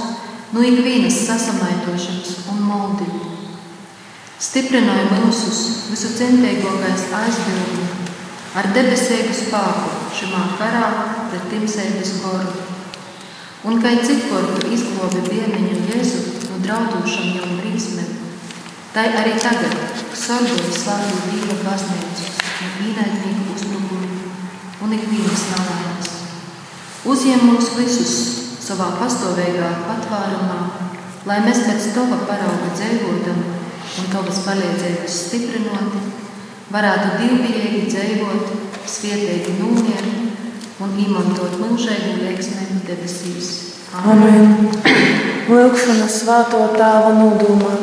no ikvienas sasamaitošanas un maldības. Stiprināja mūsus, visu centīgākais aizbildnis ar debesīgu spēku šajā karā pret timsēdes goru. Un kā citur izglobi bērniņu Jēzu no draudūšām jau brīsmēm, tai arī tagad sargoja slāpju Dieva baznīcu no īnaidnieku uzbrukumu un ikvienas nelaimes. Uzņem mūs visus savā pastāvīgā patvērumā, lai mēs pēc tava parauga dzīvotam un tavas palīdzības stiprinoti varētu divīgi dzīvot, svietīgi nomieri un izmantot mūžēju lieksmēm debesīs. Amen! Lūkšana svēto tēva nodomā.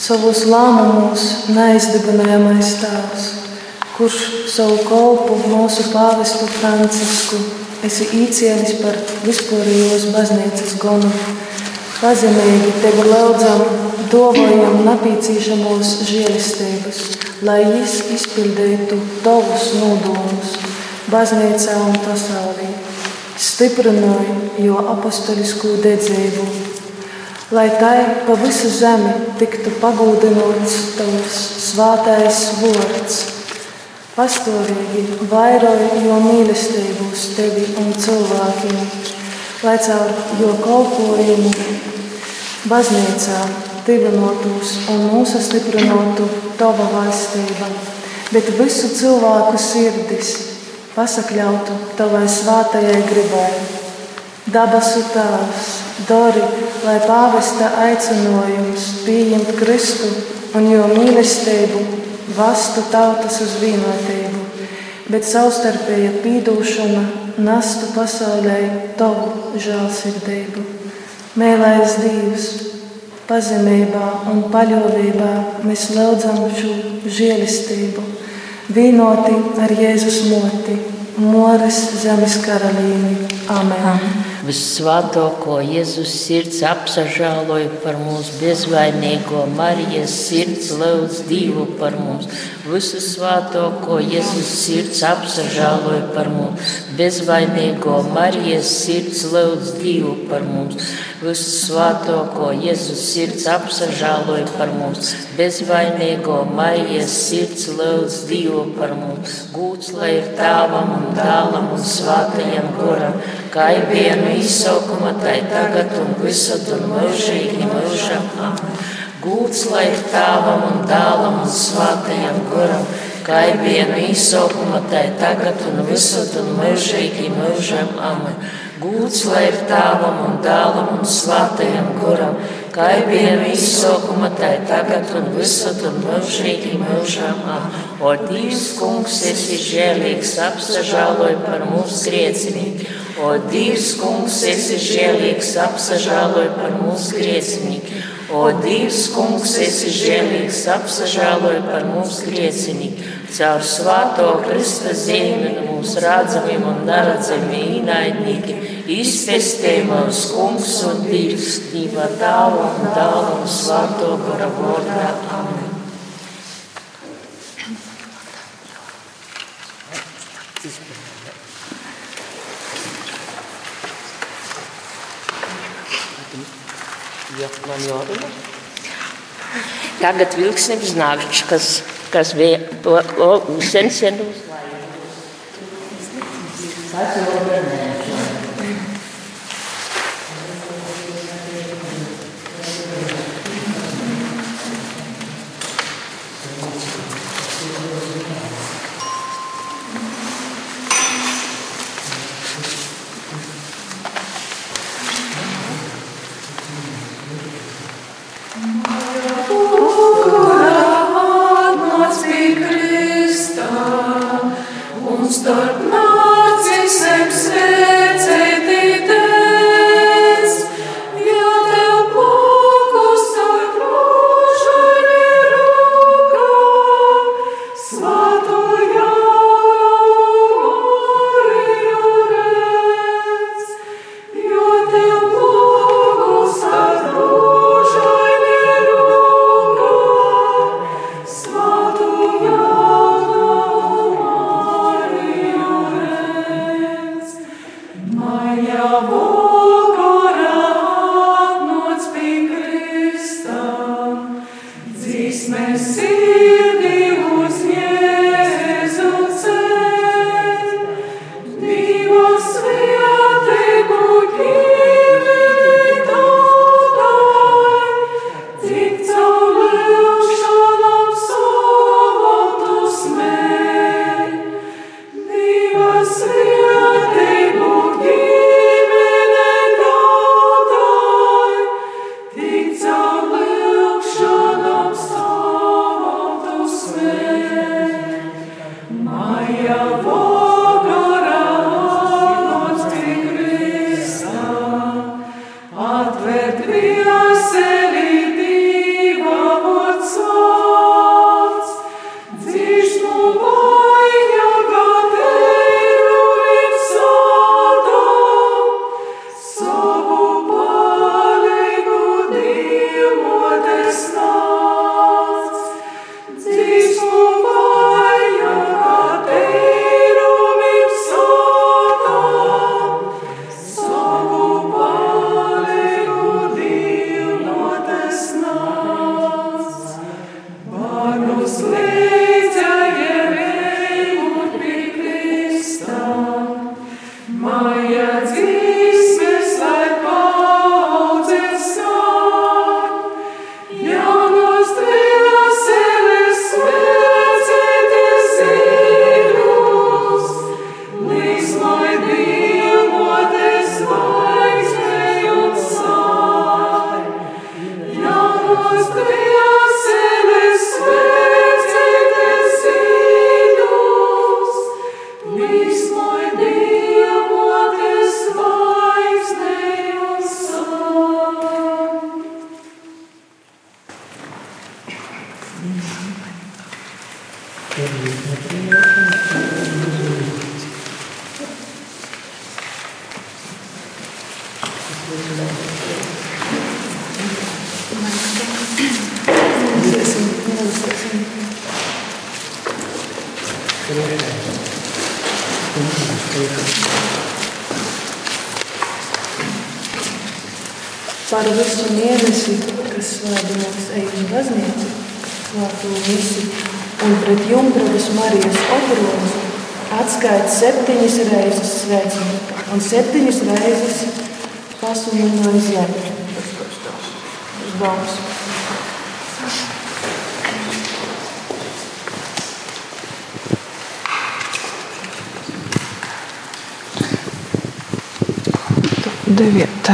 Savos lēmumos neizdibinājamais tēvs, kurš savu kolpu mūsu pāvestu Francisku esi īcienis par vispārējos baznīcas gonu. Pazemīgi tevi lūdzam, dovojam napīcīšamos žēlistības lai Viņš izpildītu tavus nodomus baznīcā un pasaulē, stiprināja jo apostolisko dedzību, lai tai pa visu zemi tiktu pagūdinots tavs svētais vārds. Pastāvīgi vairoja jo mīlestību uz tevi un cilvēkiem, lai caur jo kalpojumu baznīcā dibinotos un mūsu stiprinotu tava valstība, bet visu cilvēku sirdis pasakļautu tavai svētajai gribai. Dabasu tēvs, Dori, lai pāvesta aicinājums pieņemt Kristu un jo mīlestību vastu tautas uz vienotību, bet savstarpēja pīdūšana nastu pasaulē tavu žēlsirdību. Mēlēs Dievs! pazemībā un paļāvībā mēs lūdzam šo žēlastību, vīnoti ar Jēzus moti, Mores zemes karalīni. Amen! Amen. Visvētāko Jēzus sirds apsažāloja par mums, bezvainīgo Marijas sirds lūdz Dievu par mums. Visu svētāko Jēzus sirds apsažāloja par mums, bezvainīgo Marijas sirds lūdz Dievu par mums. Visu svētāko Jēzus sirds apsažāloja par mums, bezvainīgo Marijas sirds lūdz Dievu par mums. Gūts lai ir tāvam un dālam un svētajam goram, kā ir vienu izsaukuma tai tagad un visad un mūžīgi mūžam. Gūts lai ir tāvam un dālam un svātajam guram, kā ir vienu izsaukuma tai tagad un visad un mūžīgi mūžam. Amen. Gūts lai ir tāvam un dālam un svātajam guram, kā ir vienu izsaukuma tai tagad un visad un mūžīgi mūžam. Amen. O Dievs, kungs, esi žēlīgs, apsažāloj par mūsu griecinību O Dievs, kungs, esi žēlīgs, apsažāloj par mūsu griecinību. O Dievs, kungs, esi žēlīgs, apsažāloj par mūsu griecinību. Caur svāto Krista zīmeni mūsu rādzamiem un neredzamiem īnaidnīgi izpestē mūs kungs un Dievs, Dieva dāva un dāva un svāto gara vārdā. Amen. Jārunā. Tagad vilksnības nākš, kas, kas bija sen sen uzlaiž. Tas jau ir slave.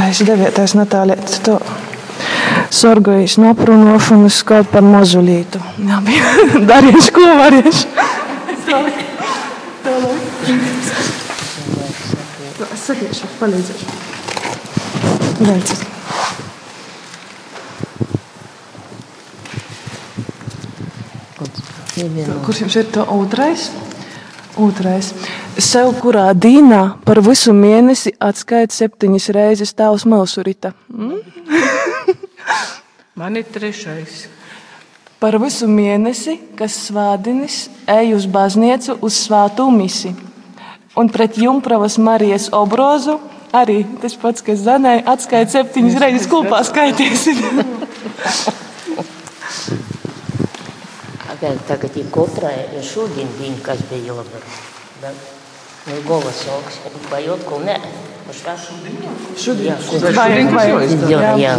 Devietais, devietais Natālija. To sorgojas noprunošanas kaut par mozulītu. Jā, bija darījuši, ko varējuši. Es sakiešu, palīdzēšu. Beidzot. Kurš jums ir to otrais? Otrais. Sev kurā dīnā par visu mēnesi atskaita septiņas reizes tavs mausurita. Mm? Man ir trešais. Par visu mēnesi, kas svādinis, ej uz baznīcu uz svātu misi. Un pret jumpravas Marijas obrozu arī tas pats, kas zanēja, atskaita septiņas reizes kopā skaitīsim. Tagad ir katrai šodien diena, kas bija jādara. Otko nē. Uz tā šodien? Šodien. Šodien. Jā, jā.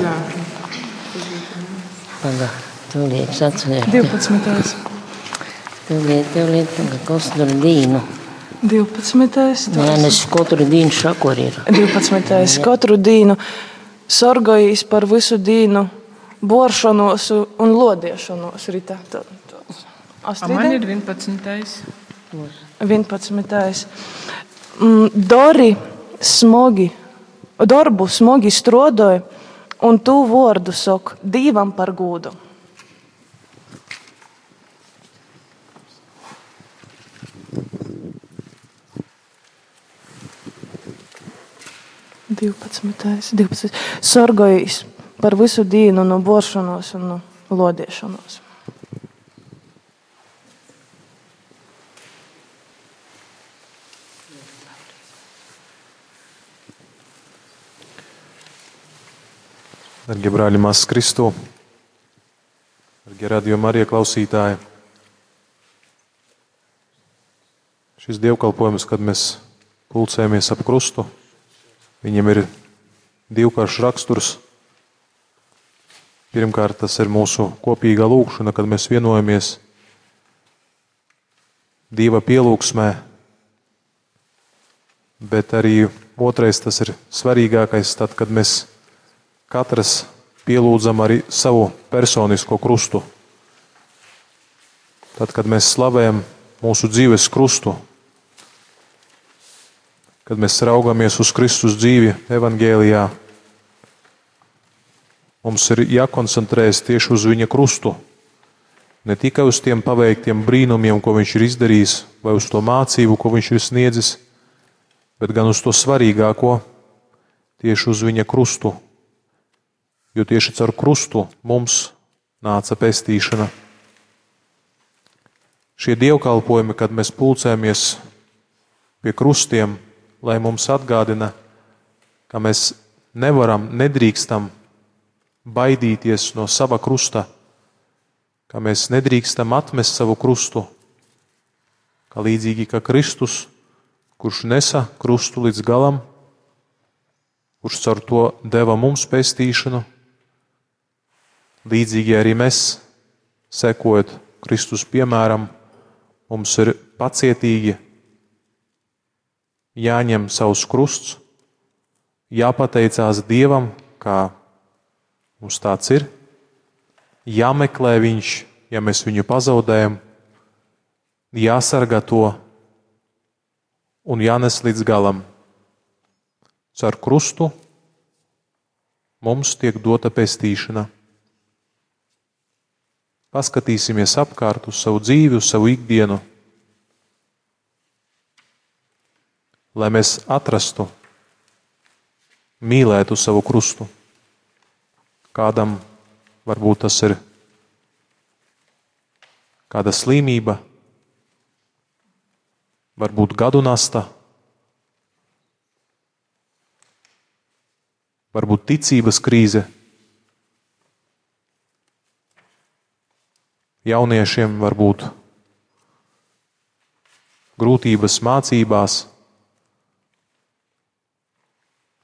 Paga, tūlīt sacēr. 12. Tūlīt, tūlīt, paga, kosturu dīnu. 12. Nē, nes katru dienu šakor ir. 12. Katru dienu sorgojīs par visu dienu, boršanos un lodiešanos. Rita. Tā- tā- A Astrīde? man ir 11. 11. Mm, Dori smogi, darbu smogi strodoja, un tu vārdu sok divam par gūdu. Divpadsmitais, divpadsmitais. Sorgojis par visu dienu no boršanos un no lodiešanos. Darbie brāļi, māsas Kristu, darbie radījuma arī klausītāji. Šis dievkalpojums, kad mēs pulcējamies ap krustu, viņam ir divkāršs raksturs. Pirmkārt, tas ir mūsu kopīgā lūkšana, kad mēs vienojamies Dieva pielūgsmē, bet arī otrais, tas ir svarīgākais, tad, kad mēs katrs pielūdzam arī savu personisko krustu. Tad, kad mēs slavējam mūsu dzīves krustu, kad mēs raugamies uz Kristus dzīvi evangēlijā, mums ir jākoncentrējas tieši uz viņa krustu. Ne tikai uz tiem paveiktiem brīnumiem, ko viņš ir izdarījis, vai uz to mācību, ko viņš ir sniedzis, bet gan uz to svarīgāko, tieši uz viņa krustu, jo tieši caur krustu mums nāca pestīšana. Šie dievkalpojumi, kad mēs pulcējamies pie krustiem, lai mums atgādina, ka mēs nevaram, nedrīkstam baidīties no sava krusta, ka mēs nedrīkstam atmest savu krustu, ka līdzīgi kā Kristus, kurš nesa krustu līdz galam, kurš caur to deva mums pestīšanu, Līdzīgi arī mēs, sekojot Kristus piemēram, mums ir pacietīgi jāņem savs krusts, jāpateicās Dievam, kā mums tāds ir, jāmeklē Viņš, ja mēs viņu pazaudējam, jāsargā to un jānes līdz galam. Caur krustu mums tiek dota pestīšana. Paskatīsimies apkārt uz savu dzīvi, uz savu ikdienu, lai mēs atrastu mīlēt uz savu krustu. Kādam varbūt tas ir kāda slimība, varbūt gadu nasta, varbūt ticības krīze. Jauniešiem varbūt grūtības mācībās,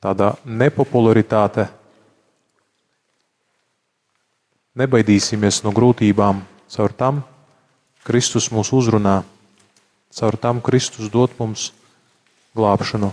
tāda nepopularitāte. Nebaidīsimies no grūtībām, caur tam Kristus mūs uzrunā, caur tam Kristus dod mums glābšanu.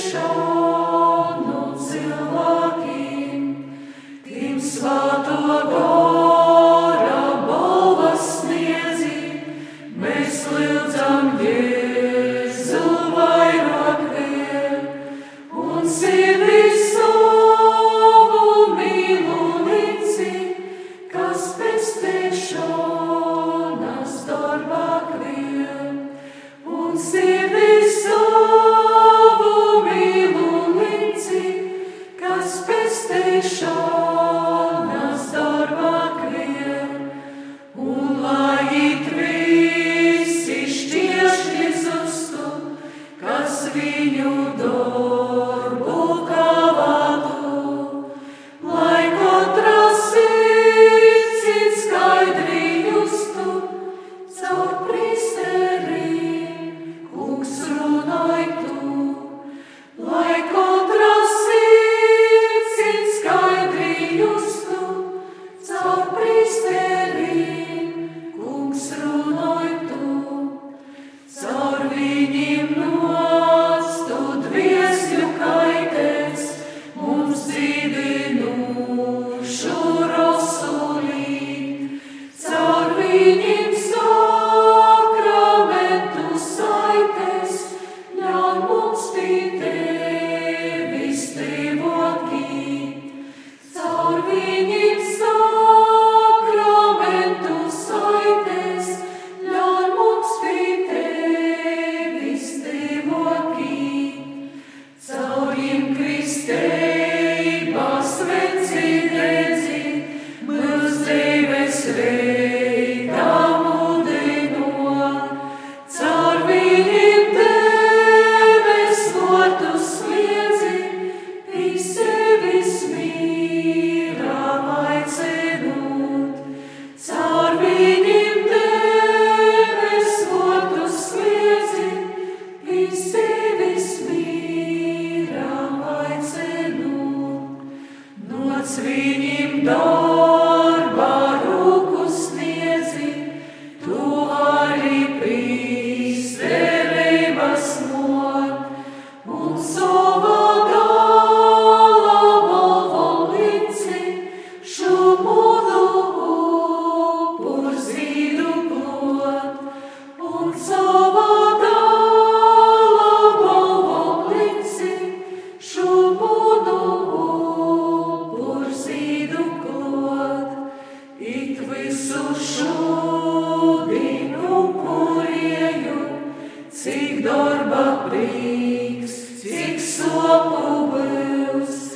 show. cik darba brīks, cik sopu būs.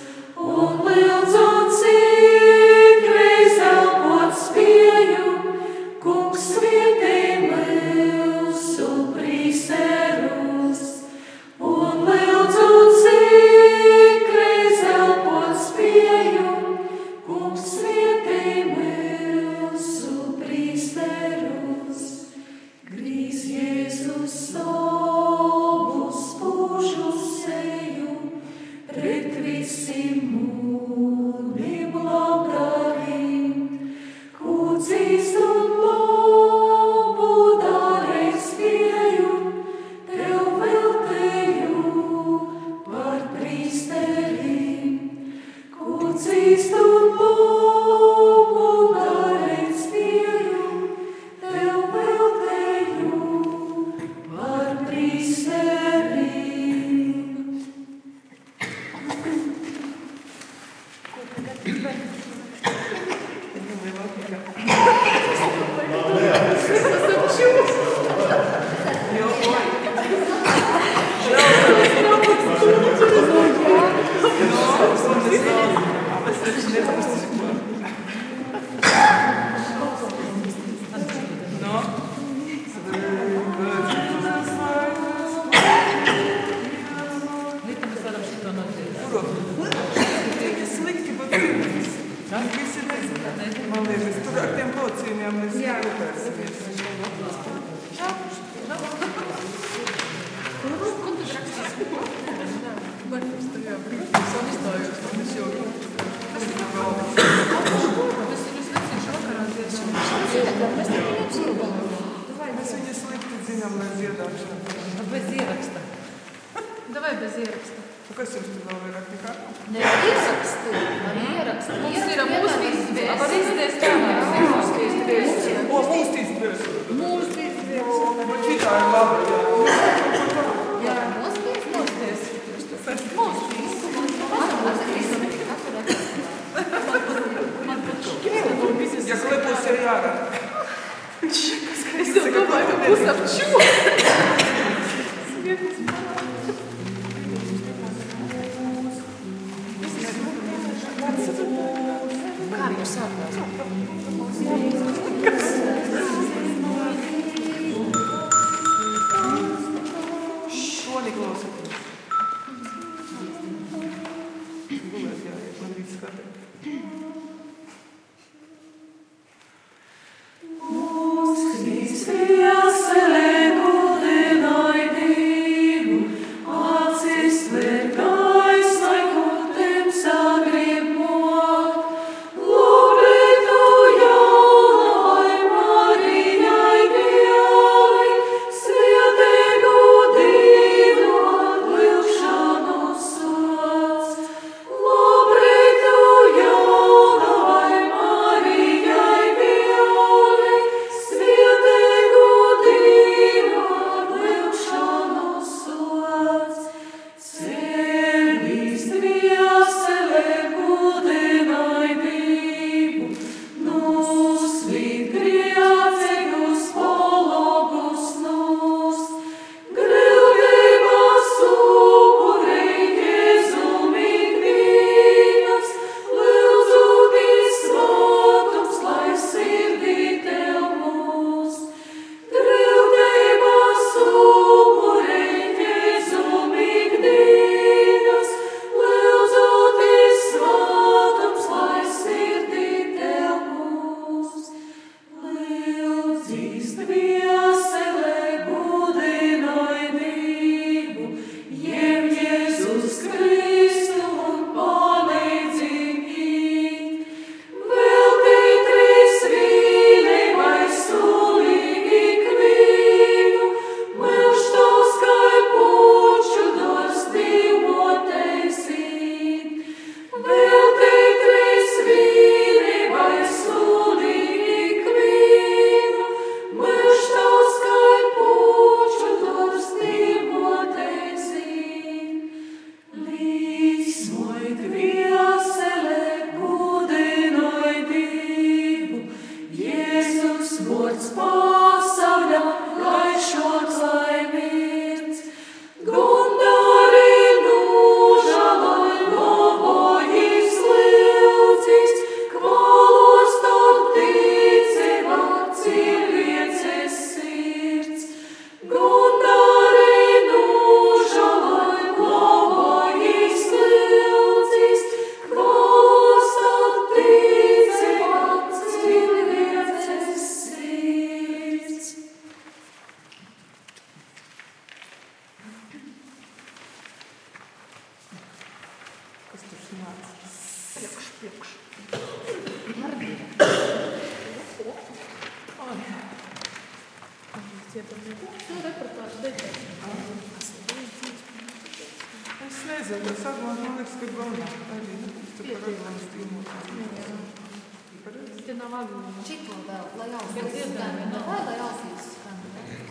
čiklu vēl, lai ausīs skan. Vai, lai ausīs skan.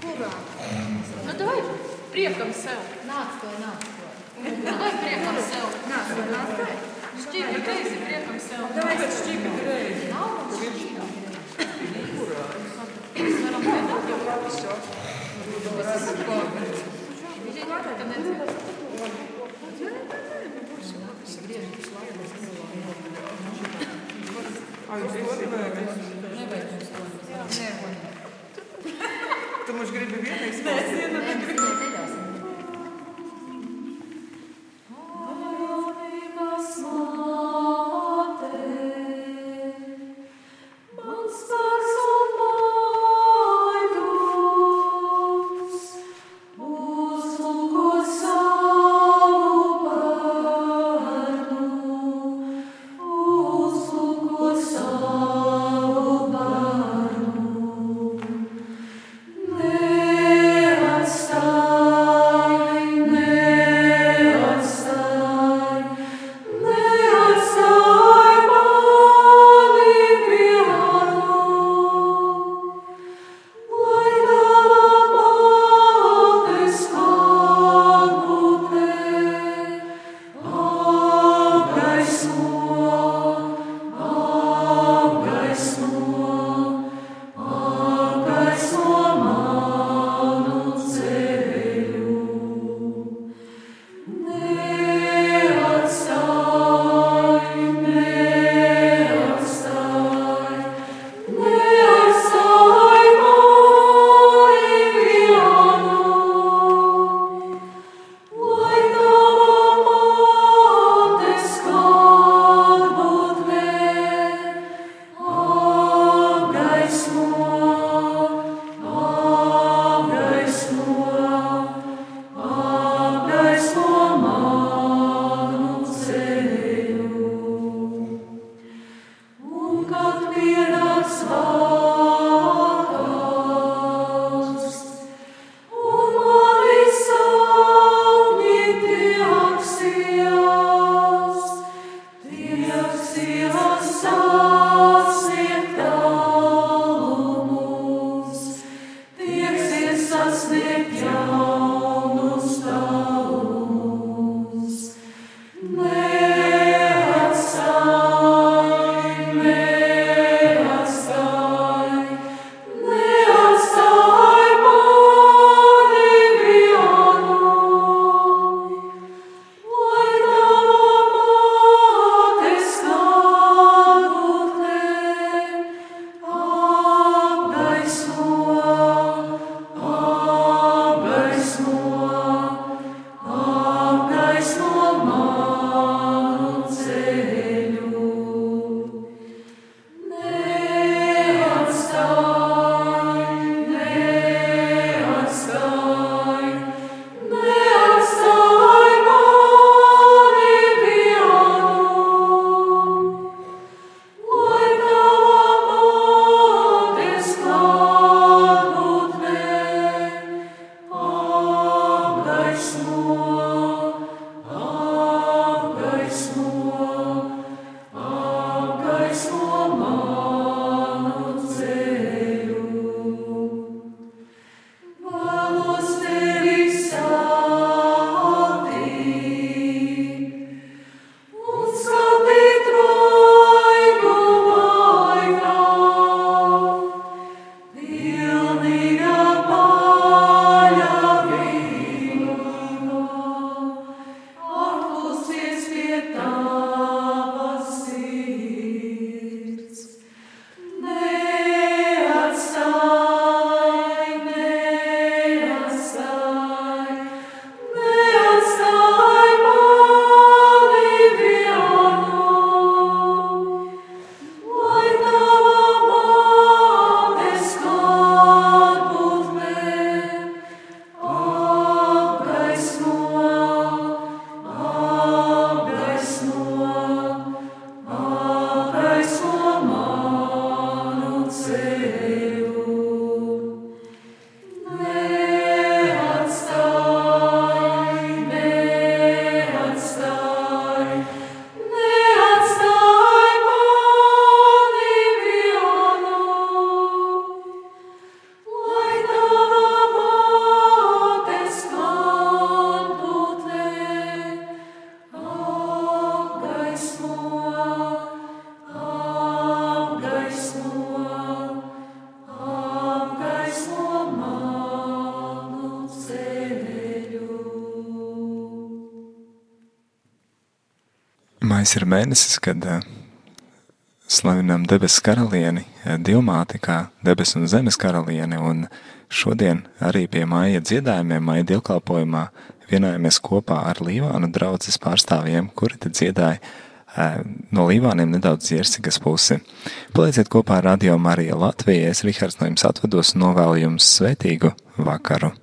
Kurā? Nu, davai priekam sev. Nāc to, nāc to. Davai priekam sev. Nāc to, nāc to. Šķīpa greizi priekam sev. Davai pēc šķīpa greizi. Nav mums šķīpa greizi. Kurā? Mēs varam vienot jau. Labi, šo. Mēs esam pārēc. Viņš ir pārēc. Tu mums gribi vienai spēlēt? Mājas ir mēnesis, kad uh, slavinām debesu karalieni, uh, Dilmāti kā debesu un zemes karalieni, un šodien arī pie māja dziedājumiem, māja dievkalpojumā vienojāmies kopā ar Līvānu draudzes pārstāvjiem, kuri te dziedāja no Līvāniem nedaudz Jersikas pusi. Palieciet kopā ar Radio Marija Latvijas, Rihards no jums atvados un novēlu jums svētīgu vakaru!